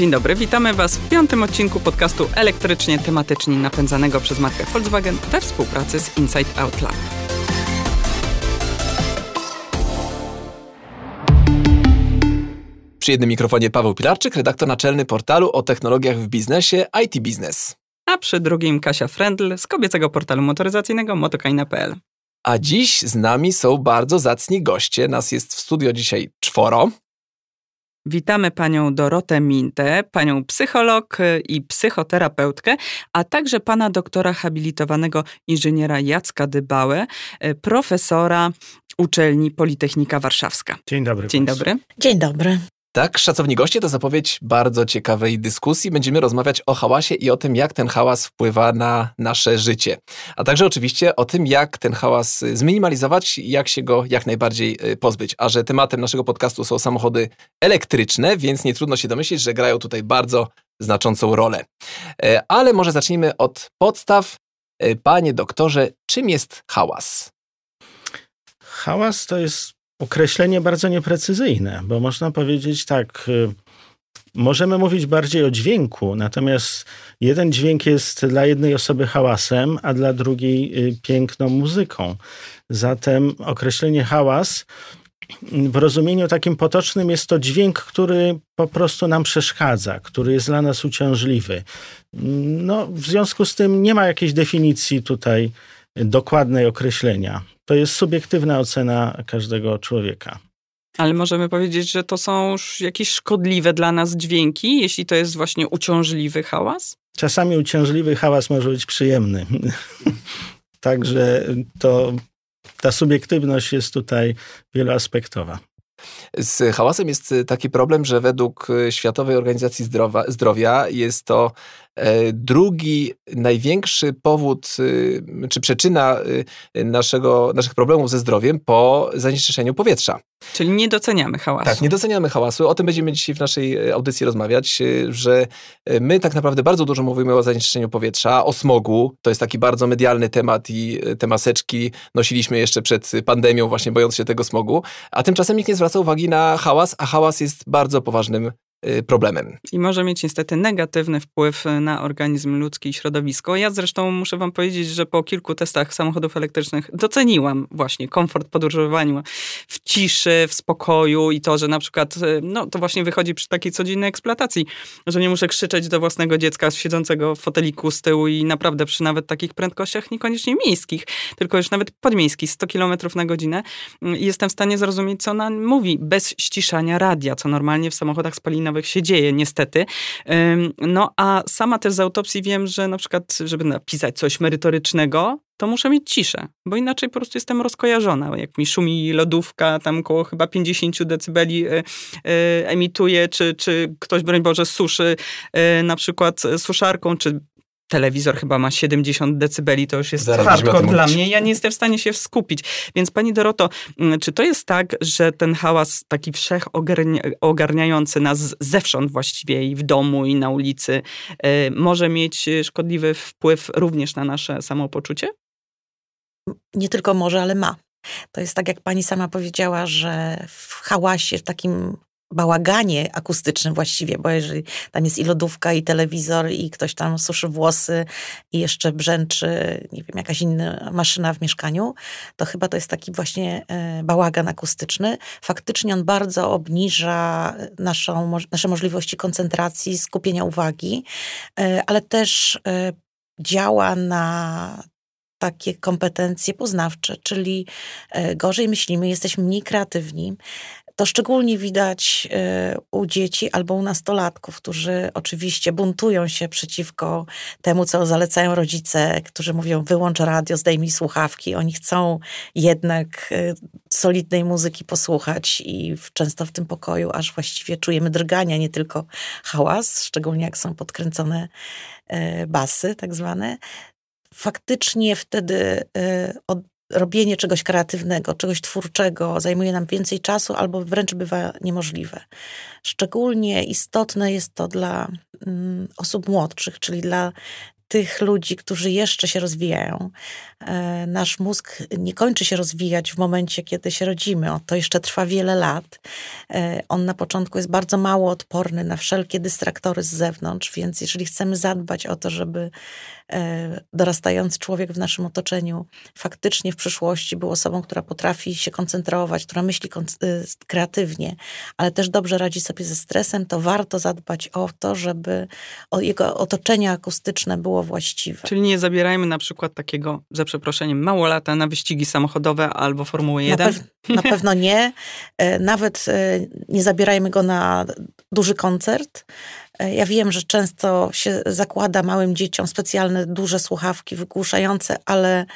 Dzień dobry, witamy Was w piątym odcinku podcastu elektrycznie tematycznie napędzanego przez markę Volkswagen we współpracy z Inside Out Lab. Przy jednym mikrofonie Paweł Pilarczyk, redaktor naczelny portalu o technologiach w biznesie IT Business. A przy drugim Kasia Frendl z kobiecego portalu motoryzacyjnego motokaina.pl. A dziś z nami są bardzo zacni goście. Nas jest w studio dzisiaj czworo. Witamy panią Dorotę Mintę, panią psycholog i psychoterapeutkę, a także pana doktora habilitowanego inżyniera Jacka Dybałę, profesora uczelni Politechnika Warszawska. Dzień dobry. Dzień dobry. Dzień dobry. Tak, szacowni goście, to zapowiedź bardzo ciekawej dyskusji. Będziemy rozmawiać o hałasie i o tym, jak ten hałas wpływa na nasze życie. A także oczywiście o tym, jak ten hałas zminimalizować i jak się go jak najbardziej y, pozbyć. A że tematem naszego podcastu są samochody elektryczne, więc nie trudno się domyślić, że grają tutaj bardzo znaczącą rolę. E, ale może zacznijmy od podstaw. E, panie doktorze, czym jest hałas? Hałas to jest określenie bardzo nieprecyzyjne, bo można powiedzieć tak, y, możemy mówić bardziej o dźwięku, natomiast jeden dźwięk jest dla jednej osoby hałasem, a dla drugiej y, piękną muzyką. Zatem określenie hałas w rozumieniu takim potocznym jest to dźwięk, który po prostu nam przeszkadza, który jest dla nas uciążliwy. No, w związku z tym nie ma jakiejś definicji tutaj dokładnej określenia. To jest subiektywna ocena każdego człowieka. Ale możemy powiedzieć, że to są już jakieś szkodliwe dla nas dźwięki, jeśli to jest właśnie uciążliwy hałas? Czasami uciążliwy hałas może być przyjemny. Także to, ta subiektywność jest tutaj wieloaspektowa. Z hałasem jest taki problem, że według Światowej Organizacji Zdrowa, Zdrowia jest to drugi największy powód y, czy przyczyna y, naszego, naszych problemów ze zdrowiem po zanieczyszczeniu powietrza. Czyli nie doceniamy hałasu. Tak, nie doceniamy hałasu. O tym będziemy dzisiaj w naszej e, audycji rozmawiać, y, że e, my tak naprawdę bardzo dużo mówimy o zanieczyszczeniu powietrza, o smogu. To jest taki bardzo medialny temat i te maseczki nosiliśmy jeszcze przed pandemią, właśnie bojąc się tego smogu. A tymczasem nikt nie zwraca uwagi na hałas, a hałas jest bardzo poważnym problemem. I może mieć niestety negatywny wpływ na organizm ludzki i środowisko. Ja zresztą muszę wam powiedzieć, że po kilku testach samochodów elektrycznych doceniłam właśnie komfort podróżowania w ciszy, w spokoju i to, że na przykład, y, no to właśnie wychodzi przy takiej codziennej eksploatacji, że nie muszę krzyczeć do własnego dziecka siedzącego w foteliku z tyłu i naprawdę przy nawet takich prędkościach niekoniecznie miejskich, tylko już nawet podmiejskich, 100 km na godzinę y, jestem w stanie zrozumieć, co ona mówi, bez ściszania radia, co normalnie w samochodach spalinowych się dzieje, niestety. No a sama też z autopsji wiem, że na przykład, żeby napisać coś merytorycznego, to muszę mieć ciszę, bo inaczej po prostu jestem rozkojarzona. Jak mi szumi lodówka, tam około chyba 50 decybeli e, e, emituje, czy, czy ktoś, broń Boże, suszy e, na przykład suszarką, czy telewizor chyba ma 70 decybeli, to już jest hardcore dla mnie. Ja nie jestem w stanie się skupić. Więc pani Doroto, mm, czy to jest tak, że ten hałas taki wszechogarniający nas zewsząd właściwie i w domu i na ulicy y, może mieć szkodliwy wpływ również na nasze samopoczucie? Nie tylko może, ale ma. To jest tak, jak pani sama powiedziała, że w hałasie, w takim bałaganie akustycznym właściwie, bo jeżeli tam jest i lodówka, i telewizor, i ktoś tam suszy włosy, i jeszcze brzęczy, nie wiem, jakaś inna maszyna w mieszkaniu, to chyba to jest taki właśnie e, bałagan akustyczny. Faktycznie on bardzo obniża naszą, nasze możliwości koncentracji, skupienia uwagi, e, ale też e, działa na takie kompetencje poznawcze, czyli gorzej myślimy, jesteśmy mniej kreatywni, to szczególnie widać e, u dzieci albo u nastolatków, którzy oczywiście buntują się przeciwko temu, co zalecają rodzice, którzy mówią: wyłącz radio, zdejmij słuchawki. Oni chcą jednak e, solidnej muzyki posłuchać i często w tym pokoju aż właściwie czujemy drgania, nie tylko hałas, szczególnie jak są podkręcone e, basy, tak zwane faktycznie wtedy robienie czegoś kreatywnego, czegoś twórczego zajmuje nam więcej czasu albo wręcz bywa niemożliwe. Szczególnie istotne jest to dla mm, osób młodszych, czyli dla tych ludzi, którzy jeszcze się rozwijają. E, nasz mózg nie kończy się rozwijać w momencie, kiedy się rodzimy. To jeszcze trwa wiele lat. E, on na początku jest bardzo mało odporny na wszelkie dystraktory z zewnątrz, więc jeżeli chcemy zadbać o to, żeby e, dorastający człowiek w naszym otoczeniu faktycznie w przyszłości był osobą, która potrafi się koncentrować, która myśli kreatywnie, ale też dobrze radzi sobie ze stresem, to warto zadbać o to, żeby jego otoczenie akustyczne było właściwe. Czyli nie zabierajmy na przykład takiego, za przeproszeniem, małolata na wyścigi samochodowe albo Formuły 1? Na, pew na pewno nie. E, nawet e, nie zabierajmy go na duży koncert. E, ja wiem, że często się zakłada małym dzieciom specjalne duże słuchawki wygłuszające, ale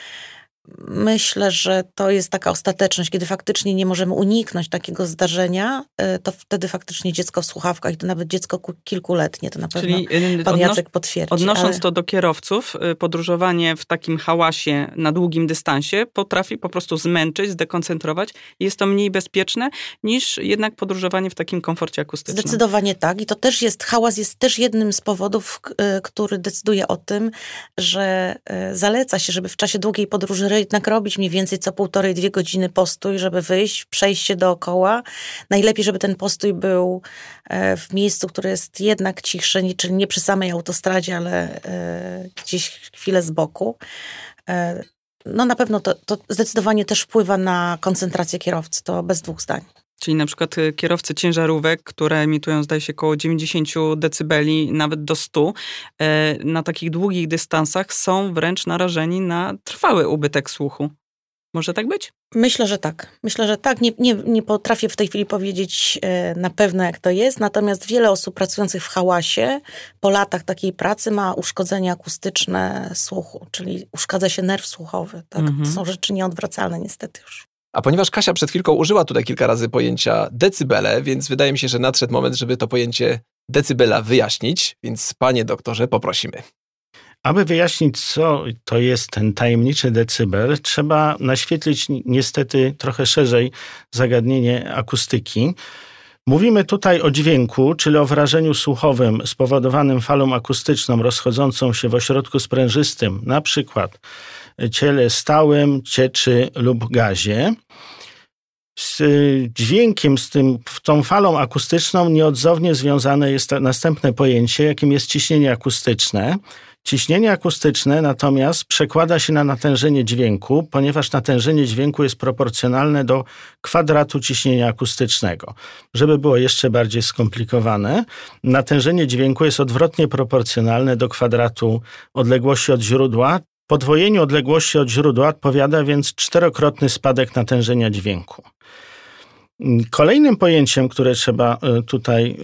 Myślę, że to jest taka ostateczność, kiedy faktycznie nie możemy uniknąć takiego zdarzenia, e, to wtedy faktycznie dziecko w słuchawkach, i to nawet dziecko kilkuletnie, to na pewno Czyli y, pan Jacek potwierdzi. Odnosząc ale... to do kierowców, y, podróżowanie w takim hałasie na długim dystansie potrafi po prostu zmęczyć, zdekoncentrować. Jest to mniej bezpieczne niż jednak podróżowanie w takim komforcie akustycznym. Zdecydowanie tak i to też jest, hałas jest też jednym z powodów, który decyduje o tym, że zaleca się, żeby w czasie długiej podróży jednak robić mniej więcej co półtorej, dwie godziny postój, żeby wyjść, przejść się dookoła. Najlepiej, żeby ten postój był e, w miejscu, które jest jednak cichsze, czyli nie przy samej autostradzie, ale e, gdzieś chwilę z boku. E, no na pewno to, to zdecydowanie też wpływa na koncentrację kierowcy, to bez dwóch zdań. Czyli na przykład kierowcy ciężarówek, które emitują, zdaje się, około 90 decybeli, nawet do 100, na takich długich dystansach są wręcz narażeni na trwały ubytek słuchu. Może tak być? Myślę, że tak. Myślę, że tak. Nie, nie, nie potrafię w tej chwili powiedzieć e, na pewno, jak to jest. Natomiast wiele osób pracujących w hałasie po latach takiej pracy ma uszkodzenia akustyczne słuchu, czyli uszkadza się nerw słuchowy. Tak? Mhm. To są rzeczy nieodwracalne niestety już. A ponieważ Kasia przed chwilką użyła tutaj kilka razy pojęcia decybele, więc wydaje mi się, że nadszedł moment, żeby to pojęcie decybela wyjaśnić, więc panie doktorze, poprosimy. Aby wyjaśnić, co to jest ten tajemniczy decybel, trzeba naświetlić niestety trochę szerzej zagadnienie akustyki. Mówimy tutaj o dźwięku, czyli o wrażeniu słuchowym spowodowanym falą akustyczną rozchodzącą się w ośrodku sprężystym, na przykład ciele stałym, cieczy lub gazie. Z dźwiękiem, z tym, tą falą akustyczną nieodzownie związane jest następne pojęcie, jakim jest ciśnienie akustyczne. Ciśnienie akustyczne natomiast przekłada się na natężenie dźwięku, ponieważ natężenie dźwięku jest proporcjonalne do kwadratu ciśnienia akustycznego. Żeby było jeszcze bardziej skomplikowane, natężenie dźwięku jest odwrotnie proporcjonalne do kwadratu odległości od źródła. Podwojeniu odległości od źródła odpowiada więc czterokrotny spadek natężenia dźwięku. Kolejnym pojęciem, które trzeba e, tutaj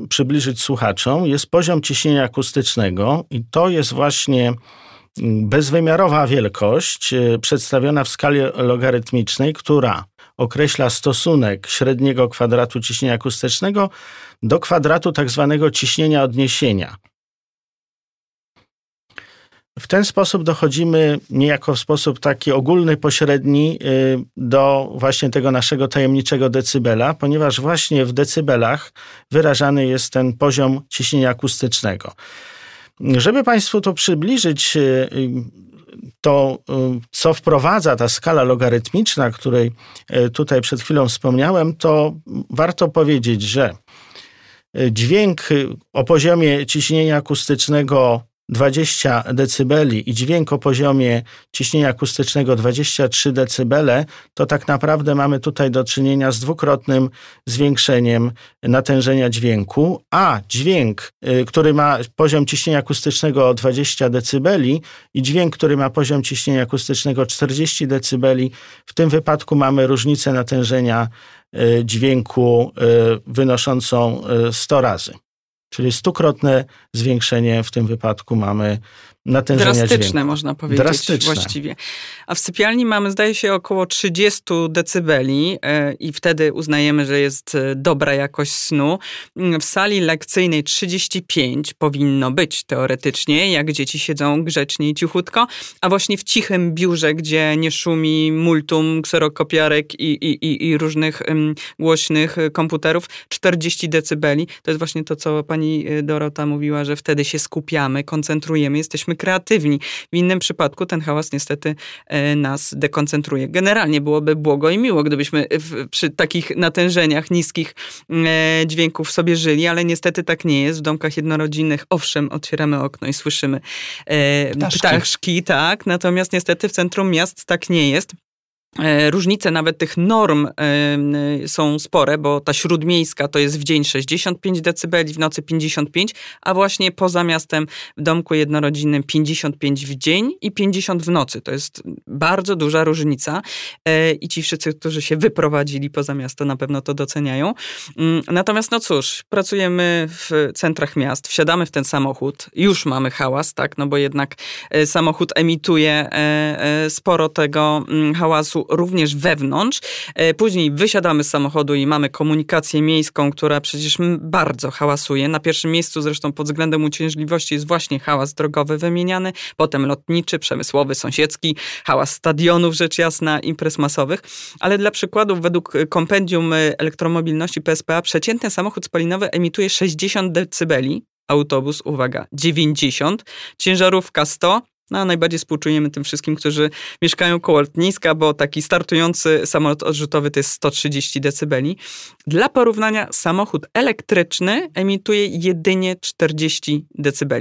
e, przybliżyć słuchaczom, jest poziom ciśnienia akustycznego, i to jest właśnie bezwymiarowa wielkość e, przedstawiona w skali logarytmicznej, która określa stosunek średniego kwadratu ciśnienia akustycznego do kwadratu tak zwanego ciśnienia odniesienia. W ten sposób dochodzimy niejako w sposób taki ogólny, pośredni y, do właśnie tego naszego tajemniczego decybela, ponieważ właśnie w decybelach wyrażany jest ten poziom ciśnienia akustycznego. Żeby Państwu to przybliżyć, y, y, to co wprowadza ta skala logarytmiczna, której tutaj przed chwilą wspomniałem, to warto powiedzieć, że dźwięk o poziomie ciśnienia akustycznego 20 decybeli i dźwięk o poziomie ciśnienia akustycznego 23 decybele, to tak naprawdę mamy tutaj do czynienia z dwukrotnym zwiększeniem natężenia dźwięku, a dźwięk, y, który ma poziom ciśnienia akustycznego 20 decybeli i dźwięk, który ma poziom ciśnienia akustycznego 40 decybeli, w tym wypadku mamy różnicę natężenia y, dźwięku y, wynoszącą 100 razy. Czyli stukrotne zwiększenie w tym wypadku mamy natężenia Drastyczne dźwięku. można powiedzieć Drastyczne. właściwie. A w sypialni mamy zdaje się około 30 decybeli e, i wtedy uznajemy, że jest e, dobra jakość snu. Mm, w sali lekcyjnej 35 powinno być teoretycznie, jak dzieci siedzą grzecznie i cichutko, a właśnie w cichym biurze, gdzie nie szumi multum, kserokopiarek i, i, i różnych um, głośnych e, komputerów, 40 decybeli. To jest właśnie to, co pani Dorota mówiła, że wtedy się skupiamy, koncentrujemy, jesteśmy jesteśmy kreatywni. W innym przypadku ten hałas niestety nas dekoncentruje. Generalnie byłoby błogo i miło, gdybyśmy w, przy takich natężeniach niskich dźwięków sobie żyli, ale niestety tak nie jest. W domkach jednorodzinnych, owszem, otwieramy okno i słyszymy ptaszki, ptaszki tak, natomiast niestety w centrum miast tak nie jest. E, różnice nawet tych norm e, są spore, bo ta śródmiejska to jest w dzień 65 dB, w nocy 55, a właśnie poza miastem w domku jednorodzinnym 55 w dzień i 50 w nocy. To jest bardzo duża różnica e, i ci wszyscy, którzy się wyprowadzili poza miasto na pewno to doceniają. Mm, natomiast no cóż, pracujemy w centrach miast, wsiadamy w ten samochód, już mamy hałas, tak, no bo jednak samochód emituje sporo tego mm, również wewnątrz. E, później wysiadamy z samochodu i mamy komunikację miejską, która przecież bardzo hałasuje. Na pierwszym miejscu zresztą pod względem uciążliwości jest właśnie hałas drogowy wymieniany, potem lotniczy, przemysłowy, sąsiedzki, hałas stadionów, rzecz jasna, imprez masowych. Ale dla przykładu, według kompendium elektromobilności PSPA, przeciętny samochód spalinowy emituje 60 dB, autobus, uwaga, 90, ciężarówka 100, no, a najbardziej współczujemy tym wszystkim, którzy mieszkają koło lotniska, bo taki startujący samolot odrzutowy to jest 130 dB. Dla porównania, samochód elektryczny emituje jedynie 40 dB.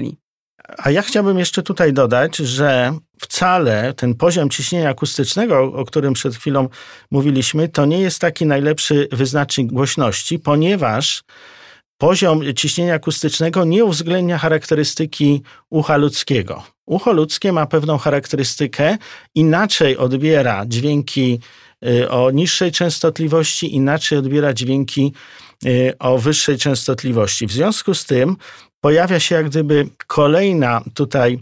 A ja chciałbym jeszcze tutaj dodać, że wcale ten poziom ciśnienia akustycznego, o którym przed chwilą mówiliśmy, to nie jest taki najlepszy wyznacznik głośności, ponieważ poziom ciśnienia akustycznego nie uwzględnia charakterystyki ucha ludzkiego. Ucho ludzkie ma pewną charakterystykę, inaczej odbiera dźwięki y, o niższej częstotliwości, inaczej odbiera dźwięki y, o wyższej częstotliwości. W związku z tym pojawia się jak gdyby kolejna tutaj,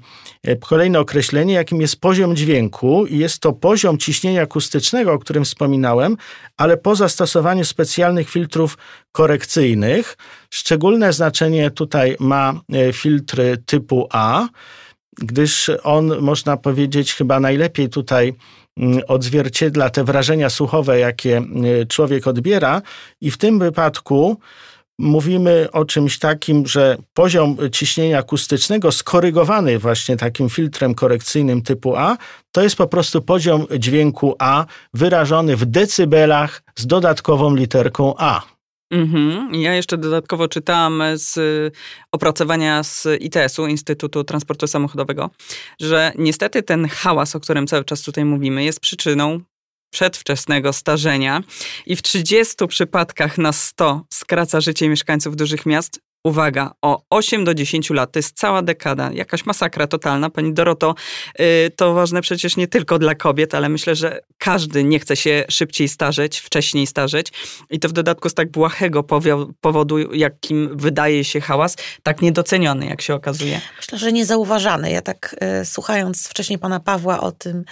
y, kolejne określenie, jakim jest poziom dźwięku i jest to poziom ciśnienia akustycznego, o którym wspominałem, ale po zastosowaniu specjalnych filtrów korekcyjnych. Szczególne znaczenie tutaj ma filtr typu A, gdyż on, można powiedzieć, chyba najlepiej tutaj mm, odzwierciedla te wrażenia słuchowe, jakie y, człowiek odbiera, i w tym wypadku mówimy o czymś takim, że poziom ciśnienia akustycznego skorygowany właśnie takim filtrem korekcyjnym typu A, to jest po prostu poziom dźwięku A wyrażony w decybelach z dodatkową literką A. Mhm. Ja jeszcze dodatkowo czytałam z opracowania z ITS-u, Instytutu Transportu Samochodowego, że niestety ten hałas, o którym cały czas tutaj mówimy, jest przyczyną przedwczesnego starzenia i w 30 przypadkach na 100 skraca życie mieszkańców dużych miast, uwaga, o 8 do 10 lat. To jest cała dekada. Jakaś masakra totalna. Pani Doroto, yy, to ważne przecież nie tylko dla kobiet, ale myślę, że każdy nie chce się szybciej starzeć, wcześniej starzeć. I to w dodatku z tak błahego powodu, jakim wydaje się hałas, tak niedoceniony, jak się okazuje. Myślę, że niezauważany. Ja tak yy, słuchając wcześniej pana Pawła o tym,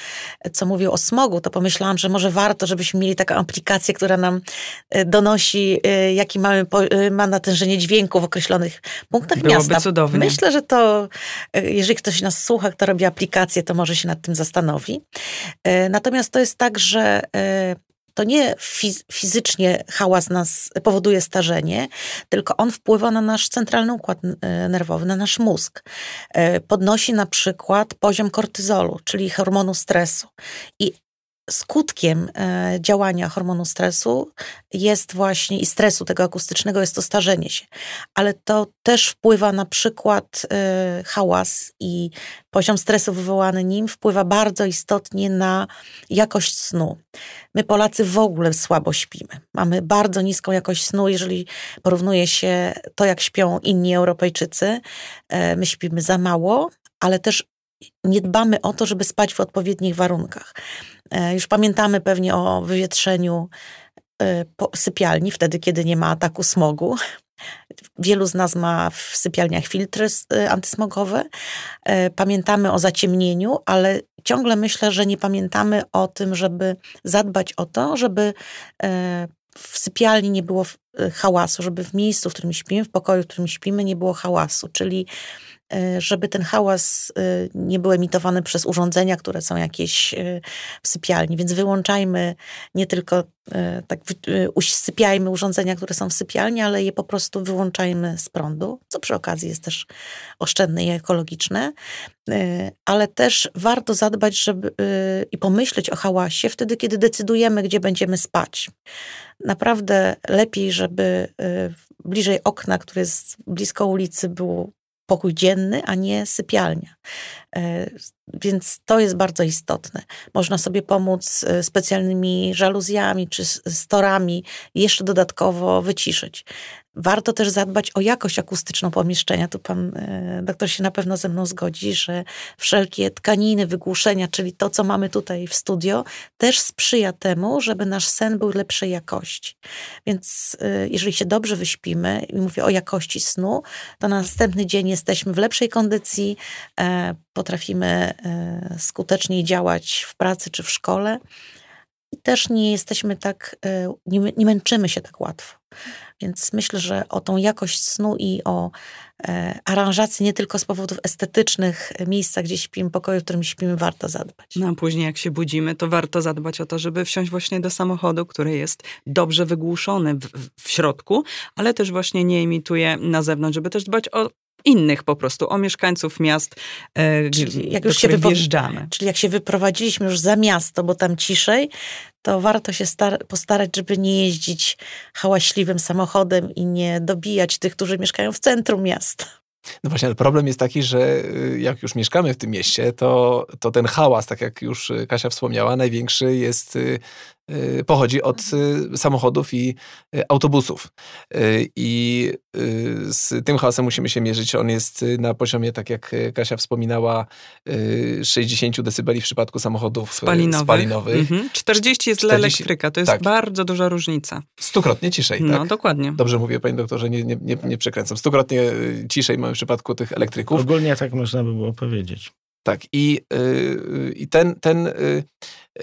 co mówił o smogu, to pomyślałam, że może warto, żebyśmy mieli taką aplikację, która nam yy, donosi, y, jaki mamy, y, ma natężenie dźwięku w określonych punktach Byłoby miasta. cudownie. Myślę, że to, e, jeżeli ktoś nas słucha, kto robi aplikację, to może się nad tym zastanowi. E, natomiast to jest tak, że e, to nie fizycznie hałas nas powoduje starzenie, tylko on wpływa na nasz centralny układ nerwowy, na nasz mózg. Podnosi na przykład poziom kortyzolu, czyli hormonu stresu. I skutkiem e, działania hormonu stresu jest właśnie i stresu tego akustycznego jest to starzenie się. Ale to też wpływa na przykład e, hałas i poziom stresu wywołany nim wpływa bardzo istotnie na jakość snu. My Polacy w ogóle słabo śpimy. Mamy bardzo niską jakość snu, jeżeli porównuje się to, jak śpią inni Europejczycy. E, my śpimy za mało, ale też nie dbamy o to, żeby spać w odpowiednich warunkach. E, już pamiętamy pewnie o wywietrzeniu e, sypialni, wtedy, kiedy nie ma ataku smogu. Wielu z nas ma w sypialniach filtry e, antysmogowe. Pamiętamy o zaciemnieniu, ale ciągle myślę, że nie pamiętamy o tym, żeby zadbać o to, żeby w sypialni nie było hałasu, żeby w miejscu, w którym śpimy, w pokoju, w którym śpimy, nie było hałasu. Czyli żeby ten hałas e, nie był emitowany przez urządzenia, które są jakieś w sypialni. Więc wyłączajmy nie tylko tak usypiajmy urządzenia, które są w sypialni, ale je po prostu wyłączajmy z prądu, co przy okazji jest też oszczędne i ekologiczne. Ale też warto zadbać żeby, i pomyśleć o hałasie wtedy, kiedy decydujemy, gdzie będziemy spać. Naprawdę lepiej, żeby bliżej okna, które jest blisko ulicy, był pokój dzienny, a nie sypialnia. E, więc to jest bardzo istotne. Można sobie pomóc e, specjalnymi żaluzjami czy storami, jeszcze dodatkowo wyciszyć. Warto też zadbać o jakość akustyczną pomieszczenia. Tu pan e, doktor się na pewno ze mną zgodzi, że wszelkie tkaniny, wygłuszenia, czyli to, co mamy tutaj w studio, też sprzyja temu, żeby nasz sen był lepszej jakości. Więc jeżeli się dobrze wyśpimy, i mówię o jakości snu, to na następny dzień jesteśmy w lepszej kondycji, e, potrafimy skuteczniej działać w pracy czy w szkole. I też nie jesteśmy tak, nie, nie męczymy się tak łatwo. Więc myślę, że o tą jakość snu i o e, aranżację nie tylko z powodów estetycznych miejsca, gdzie śpimy, pokoju, w którym śpimy, warto zadbać. No a później jak się budzimy, to warto zadbać o to, żeby wsiąść właśnie do samochodu, który jest dobrze wygłuszony w, w środku, ale też właśnie nie emituje na zewnątrz, żeby też dbać o innych po prostu, o mieszkańców miast, e, czyli jak już się wyjeżdżamy. Czyli jak się wyprowadziliśmy już za miasto, bo tam ciszej, to warto się postarać, żeby nie jeździć hałaśliwym samochodem i nie dobijać tych, którzy mieszkają w centrum miasta. No właśnie, ale problem jest taki, że y, jak już mieszkamy w tym mieście, to, to ten hałas, tak jak już Kasia wspomniała, największy jest Y, pochodzi od y, samochodów i y, autobusów. I z tym hałasem musimy się mierzyć. On jest na poziomie, tak jak Kasia wspominała, 60 decybeli w przypadku samochodów spalinowych. spalinowych. Mhm. 40 jest 40, dla elektryka, to jest tak. bardzo duża różnica. Stukrotnie ciszej, no, tak? No, dokładnie. Dobrze mówię, panie doktorze, nie, nie, nie, nie przekręcam. Stukrotnie ciszej mamy w przypadku tych elektryków. Ogólnie tak można by było powiedzieć. Tak, i, i ten, ten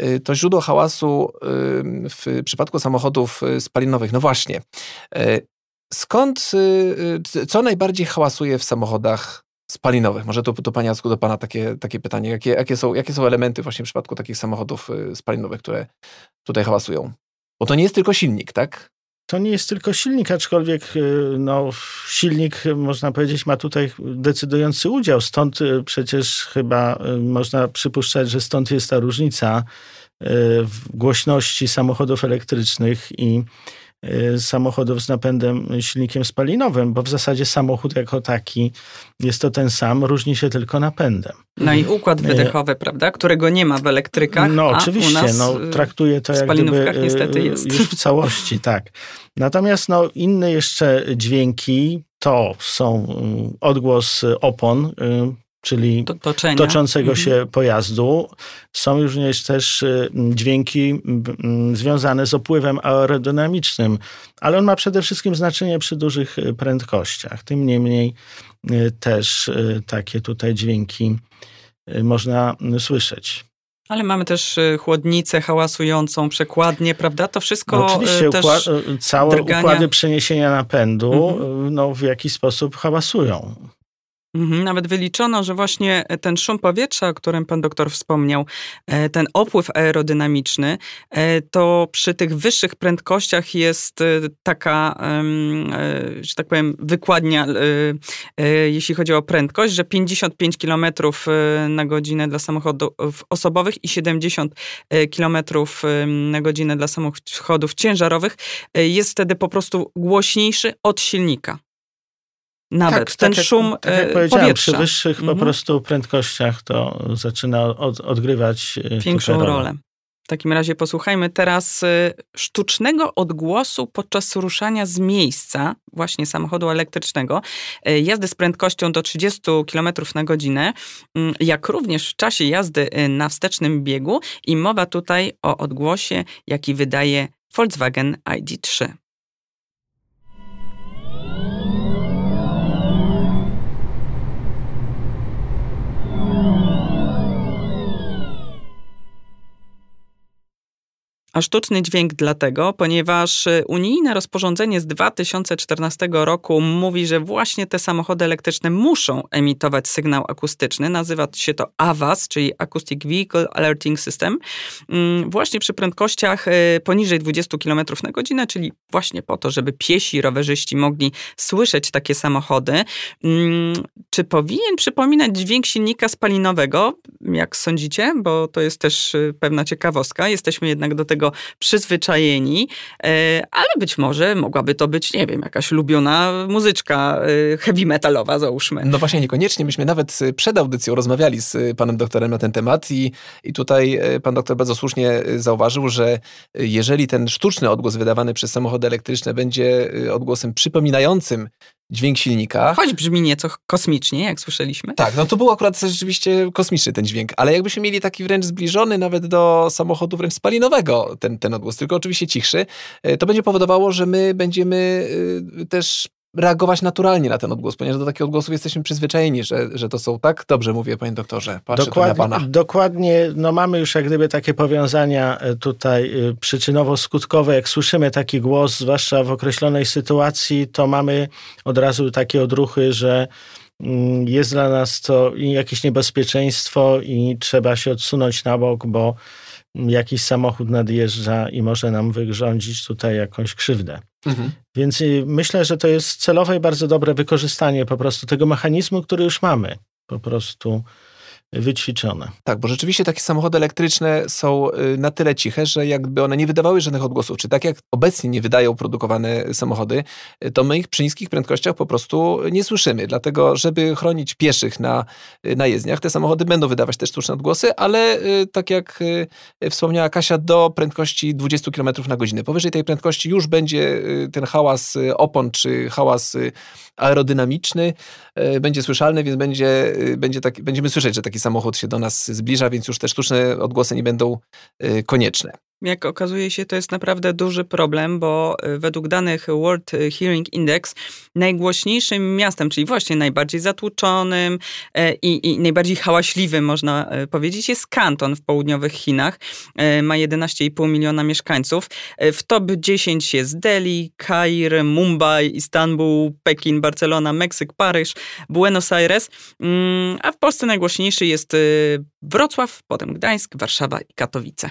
Y, to źródło hałasu y, w przypadku samochodów y, spalinowych. No właśnie. Skąd, co najbardziej hałasuje w samochodach spalinowych? Może tu, tu Panie Jacku, do Pana takie, takie pytanie. Jakie, jakie, są, jakie są elementy właśnie w przypadku takich samochodów spalinowych, które tutaj hałasują? Bo to nie jest tylko silnik, tak? To nie jest tylko silnik, aczkolwiek no, silnik, można powiedzieć, ma tutaj decydujący udział. Stąd przecież chyba można przypuszczać, że stąd jest ta różnica w głośności samochodów elektrycznych i samochodów z napędem silnikiem spalinowym, bo w zasadzie samochód jako taki jest to ten sam, różni się tylko napędem. No i układ e, wydechowy, prawda, którego nie ma w elektrykach, No oczywiście, no, y, traktuję to jak gdyby niestety y, jest. już w całości, tak. Natomiast no, inne jeszcze dźwięki to są y, odgłos opon, czyli Toczenia. toczącego mhm. się pojazdu. Są również też y, dźwięki związane z opływem aerodynamicznym, ale on ma przede wszystkim znaczenie przy dużych y, prędkościach. Tym niemniej y, też takie tutaj dźwięki można słyszeć. Ale mamy też chłodnicę hałasującą, przekładnie, prawda? To wszystko no Oczywiście też całe drgania. układy przeniesienia napędu mhm. no, w jakiś sposób hałasują. Mhm, nawet wyliczono, że właśnie ten szum powietrza, o którym pan doktor wspomniał, e, ten opływ aerodynamiczny, e, to przy tych wyższych prędkościach jest e, taka, że tak powiem, wykładnia, jeśli chodzi o prędkość, że 55 km na godzinę dla samochodów osobowych i 70 km na godzinę dla samochodów ciężarowych jest wtedy po prostu głośniejszy od silnika. Nawet tak, ten tak szum jak, tak jak powiedziałem, Przy wyższych mhm. po prostu prędkościach to zaczyna od, odgrywać e, większą rolę. rolę. W takim razie posłuchajmy teraz e, sztucznego odgłosu podczas ruszania z miejsca, właśnie samochodu elektrycznego, e, jazdy z prędkością do 30 km na godzinę, mm, jak również w czasie jazdy na wstecznym biegu i mowa tutaj o odgłosie, jaki wydaje Volkswagen ID3. A sztuczny dźwięk dlatego, ponieważ y, unijne rozporządzenie z 2014 roku mówi, że właśnie te samochody elektryczne muszą emitować sygnał akustyczny. Nazywa się to AVAS, czyli Acoustic Vehicle Alerting System. Mm, właśnie przy prędkościach y, poniżej 20 km na godzinę, czyli właśnie po to, żeby piesi rowerzyści mogli słyszeć takie samochody. Mm, czy powinien przypominać dźwięk silnika spalinowego, jak sądzicie? Bo to jest też y, pewna ciekawostka. Jesteśmy jednak do tego przyzwyczajeni, e, ale być może mogłaby to być, nie wiem, jakaś lubiona muzyczka e, heavy metalowa, załóżmy. No właśnie, niekoniecznie. Myśmy nawet y, przed audycją rozmawiali z panem doktorem na ten temat i, i tutaj pan doktor bardzo słusznie zauważył, że jeżeli ten sztuczny odgłos wydawany przez samochody elektryczne będzie odgłosem przypominającym dźwięk silnika. Choć brzmi nieco kosmicznie, jak słyszeliśmy. Tak, no to był akurat rzeczywiście kosmiczny ten dźwięk, ale jakbyśmy mieli taki wręcz zbliżony nawet do samochodu wręcz spalinowego ten, ten odgłos, tylko oczywiście cichszy, e, to będzie powodowało, że my będziemy e, też reagować naturalnie na ten odgłos, ponieważ do takich odgłosów jesteśmy przyzwyczajeni, że, że to są tak. Dobrze mówię, panie doktorze. Patrzę dokładnie, na pana. Dokładnie, no mamy już jak gdyby takie powiązania e, tutaj e, przyczynowo-skutkowe. Jak słyszymy taki głos, zwłaszcza w określonej sytuacji, to mamy od razu takie odruchy, że mm, jest dla nas to jakieś niebezpieczeństwo i trzeba się odsunąć na bok, bo jakiś samochód nadjeżdża i może nam wyrządzić tutaj jakąś krzywdę. Mhm. Więc y, myślę, że to jest celowe i bardzo dobre wykorzystanie po prostu tego mechanizmu, który już mamy. Po prostu wyćwiczone. Tak, bo rzeczywiście takie samochody elektryczne są y, na tyle ciche, że jakby one nie wydawały żadnych odgłosów, czy tak jak obecnie nie wydają produkowane samochody, y, to my ich przy niskich prędkościach po prostu nie słyszymy. Dlatego, żeby chronić pieszych na, y, na jezdniach, te samochody będą wydawać też sztuczne odgłosy, ale tak jak wspomniała Kasia, do prędkości 20 km na godzinę. Powyżej tej prędkości już będzie ten hałas opon, czy hałas aerodynamiczny, będzie słyszalny, więc będzie, będzie taki, będziemy słyszeć, że taki samochód się do nas zbliża, więc już te sztuczne odgłosy nie będą y, konieczne. Jak okazuje się, to jest naprawdę duży problem, bo y, według danych World Hearing Index najgłośniejszym miastem, czyli właśnie najbardziej zatłuczonym e, i, i najbardziej hałaśliwym, można e, powiedzieć, jest Kanton w południowych Chinach. E, ma 11,5 miliona mieszkańców. W top 10 jest Delhi, Kair, Mumbai, Istanbul, Pekin, Barcelona, Meksyk, Paryż, Buenos Aires. Mm, a w Polsce najgłośniejszy jest Wrocław, potem Gdańsk, Warszawa i Katowice.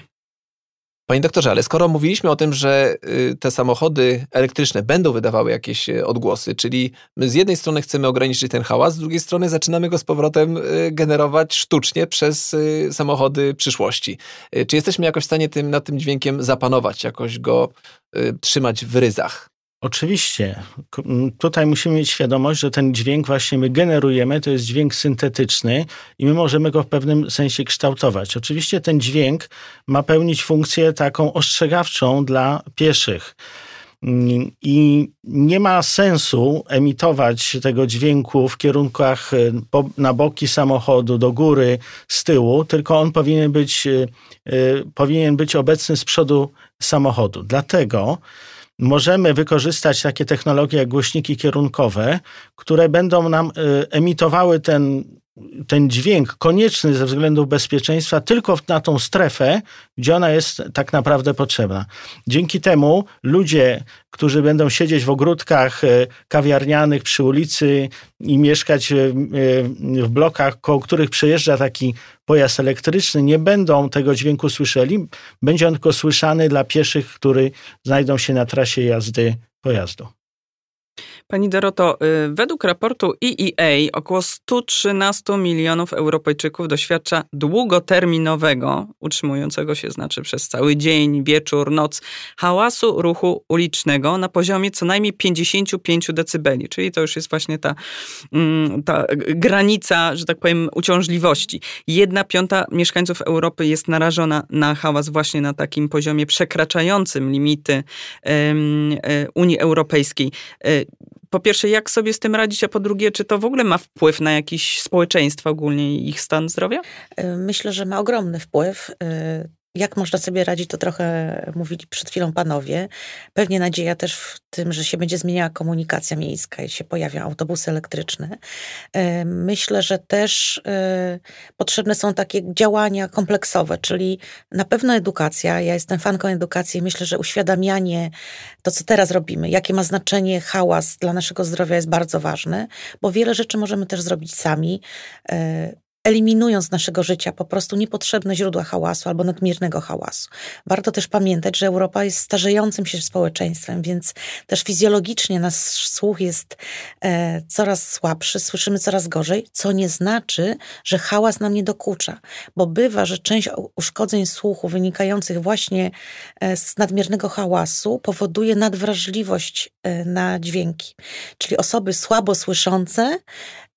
Panie doktorze, ale skoro mówiliśmy o tym, że y, te samochody elektryczne będą wydawały jakieś y, odgłosy, czyli z jednej strony chcemy ograniczyć ten hałas, z drugiej strony zaczynamy go z powrotem y, generować sztucznie przez samochody przyszłości. Czy jesteśmy jakoś w stanie tym, nad tym dźwiękiem zapanować, jakoś go trzymać w ryzach? Oczywiście. Tutaj musimy mieć świadomość, że ten dźwięk właśnie my generujemy, to jest dźwięk syntetyczny i my możemy go w pewnym sensie kształtować. Oczywiście ten dźwięk ma pełnić funkcję taką ostrzegawczą dla pieszych. I nie ma sensu emitować tego dźwięku w kierunkach e, na boki samochodu, do góry, z tyłu, tylko on powinien być, e, e, powinien być obecny z przodu samochodu. Dlatego możemy wykorzystać takie technologie jak głośniki kierunkowe, które będą nam y, emitowały ten ten dźwięk konieczny ze względów bezpieczeństwa tylko na tą strefę, gdzie ona jest tak naprawdę potrzebna. Dzięki temu ludzie, którzy będą siedzieć w ogródkach e, kawiarnianych przy ulicy i mieszkać e, w blokach, koło których przejeżdża taki pojazd elektryczny, nie będą tego dźwięku słyszeli. Będzie on tylko słyszany dla pieszych, którzy znajdą się na trasie jazdy pojazdu. Pani Doroto, y, według raportu EEA około 113 milionów Europejczyków doświadcza długoterminowego, utrzymującego się znaczy przez cały dzień, wieczór, noc, hałasu ruchu ulicznego na poziomie co najmniej 55 decybeli, czyli to już jest właśnie ta, mm, ta granica, że tak powiem, uciążliwości. Jedna piąta mieszkańców Europy jest narażona na hałas właśnie na takim poziomie przekraczającym limity e, Unii Europejskiej e, po pierwsze, jak sobie z tym radzić, a po drugie, czy to w ogóle ma wpływ na jakieś społeczeństwo ogólnie i ich stan zdrowia? Myślę, że ma ogromny wpływ. Jak można sobie radzić, to trochę mówili przed chwilą panowie. Pewnie nadzieja też w tym, że się będzie zmieniała komunikacja miejska i się pojawią autobusy elektryczne. E, myślę, że też e, potrzebne są takie działania kompleksowe, czyli na pewno edukacja. Ja jestem fanką edukacji i myślę, że uświadamianie to, co teraz robimy, jakie ma znaczenie hałas dla naszego zdrowia jest bardzo ważne, bo wiele rzeczy możemy też zrobić sami e, eliminując z naszego życia po prostu niepotrzebne źródła hałasu albo nadmiernego hałasu. Warto też pamiętać, że Europa jest starzejącym się społeczeństwem, więc też fizjologicznie nasz słuch jest e, coraz słabszy, słyszymy coraz gorzej, co nie znaczy, że hałas nam nie dokucza, bo bywa, że część uszkodzeń słuchu wynikających właśnie e, z nadmiernego hałasu powoduje nadwrażliwość e, na dźwięki. Czyli osoby słabo słyszące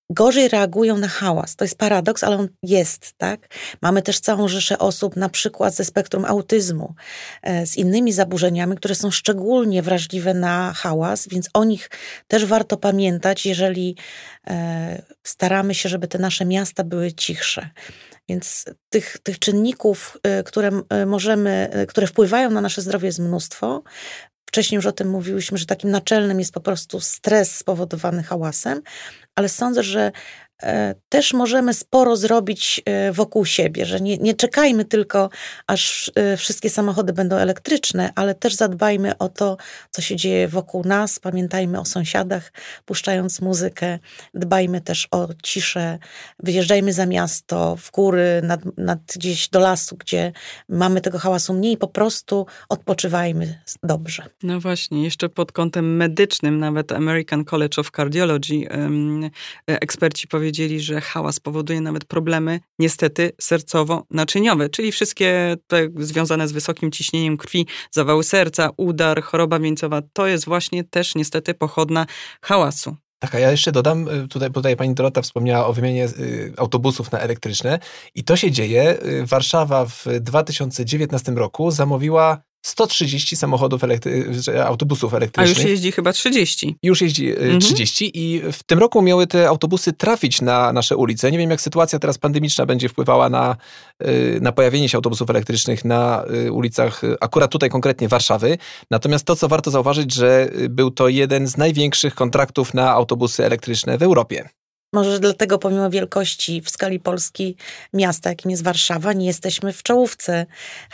gorzej reagują na hałas. To jest paradoks, ale on jest, tak? Mamy też całą rzeszę osób, na przykład ze spektrum autyzmu, e, z innymi zaburzeniami, które są szczególnie wrażliwe na hałas, więc o nich też warto pamiętać, jeżeli e, staramy się, żeby te nasze miasta były cichsze. Więc tych, tych czynników, e, które możemy, które wpływają na nasze zdrowie jest mnóstwo. Wcześniej już o tym mówiłyśmy, że takim naczelnym jest po prostu stres spowodowany hałasem, ale sądzę, że też możemy sporo zrobić e, wokół siebie, że nie, nie czekajmy tylko, aż e, wszystkie samochody będą elektryczne, ale też zadbajmy o to, co się dzieje wokół nas, pamiętajmy o sąsiadach, puszczając muzykę, dbajmy też o ciszę, wyjeżdżajmy za miasto, w góry, nad, nad gdzieś do lasu, gdzie mamy tego hałasu mniej, po prostu odpoczywajmy dobrze. No właśnie, jeszcze pod kątem medycznym, nawet American College of Cardiology, eksperci powiedzieli, powiedzieli, że hałas powoduje nawet problemy, niestety, sercowo-naczyniowe, czyli wszystkie te związane z wysokim ciśnieniem krwi, zawały serca, udar, choroba wieńcowa. To jest właśnie też niestety pochodna hałasu. Tak, a ja jeszcze dodam, y, tutaj, tutaj pani Dorota wspomniała o wymianie y, autobusów na elektryczne i to się dzieje. Y, Warszawa w 2019 roku zamówiła 130 samochodów, elektry- autobusów elektrycznych. A już jeździ chyba 30. Już jeździ e, mhm. 30 i w tym roku miały te autobusy trafić na nasze ulice. Nie wiem, jak sytuacja teraz pandemiczna będzie wpływała na, e, na pojawienie się autobusów elektrycznych na e, ulicach, akurat tutaj konkretnie Warszawy. Natomiast to, co warto zauważyć, że był to jeden z największych kontraktów na autobusy elektryczne w Europie. Może dlatego, pomimo wielkości w skali Polski miasta, jakim jest Warszawa, nie jesteśmy w czołówce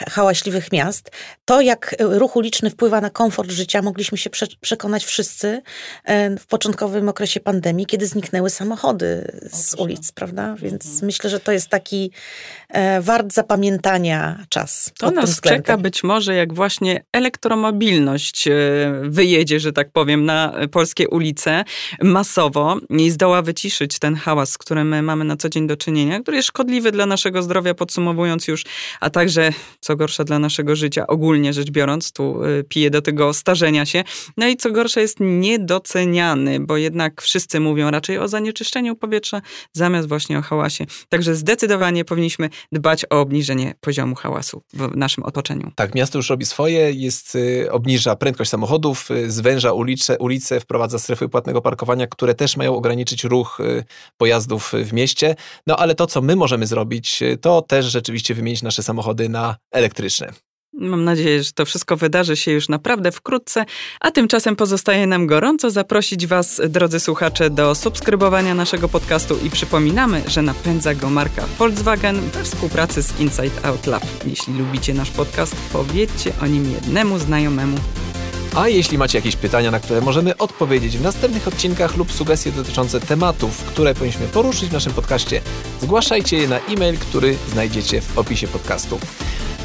hałaśliwych miast. To, jak ruch uliczny wpływa na komfort życia, mogliśmy się prze przekonać wszyscy e, w początkowym okresie pandemii, kiedy zniknęły samochody z ulic, prawda? Więc mhm. myślę, że to jest taki e, wart zapamiętania czas. To nas czeka być może, jak właśnie elektromobilność e, wyjedzie, że tak powiem, na polskie ulice masowo i zdoła wyciszyć ten hałas, z którym mamy na co dzień do czynienia, który jest szkodliwy dla naszego zdrowia, podsumowując już, a także, co gorsza, dla naszego życia, ogólnie rzecz biorąc, tu y, piję do tego starzenia się. No i co gorsza, jest niedoceniany, bo jednak wszyscy mówią raczej o zanieczyszczeniu powietrza, zamiast właśnie o hałasie. Także zdecydowanie powinniśmy dbać o obniżenie poziomu hałasu w naszym otoczeniu. Tak, miasto już robi swoje, jest, y, obniża prędkość samochodów, y, zwęża ulice, ulice, wprowadza strefy płatnego parkowania, które też mają ograniczyć ruch pojazdów w mieście. No ale to, co my możemy zrobić, to też rzeczywiście wymienić nasze samochody na elektryczne. Mam nadzieję, że to wszystko wydarzy się już naprawdę wkrótce, a tymczasem pozostaje nam gorąco zaprosić Was, drodzy słuchacze, do subskrybowania naszego podcastu i przypominamy, że napędza go marka Volkswagen we współpracy z Inside Out Lab. Jeśli lubicie nasz podcast, powiedzcie o nim jednemu znajomemu. A jeśli macie jakieś pytania, na które możemy odpowiedzieć w następnych odcinkach lub sugestie dotyczące tematów, które powinniśmy poruszyć w naszym podcaście, zgłaszajcie je na e-mail, który znajdziecie w opisie podcastu.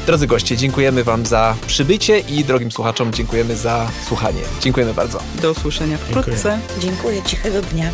Drodzy goście, dziękujemy Wam za przybycie i drogim słuchaczom dziękujemy za słuchanie. Dziękujemy bardzo. Do usłyszenia wkrótce. Dziękuję, Dziękuję cichego dnia.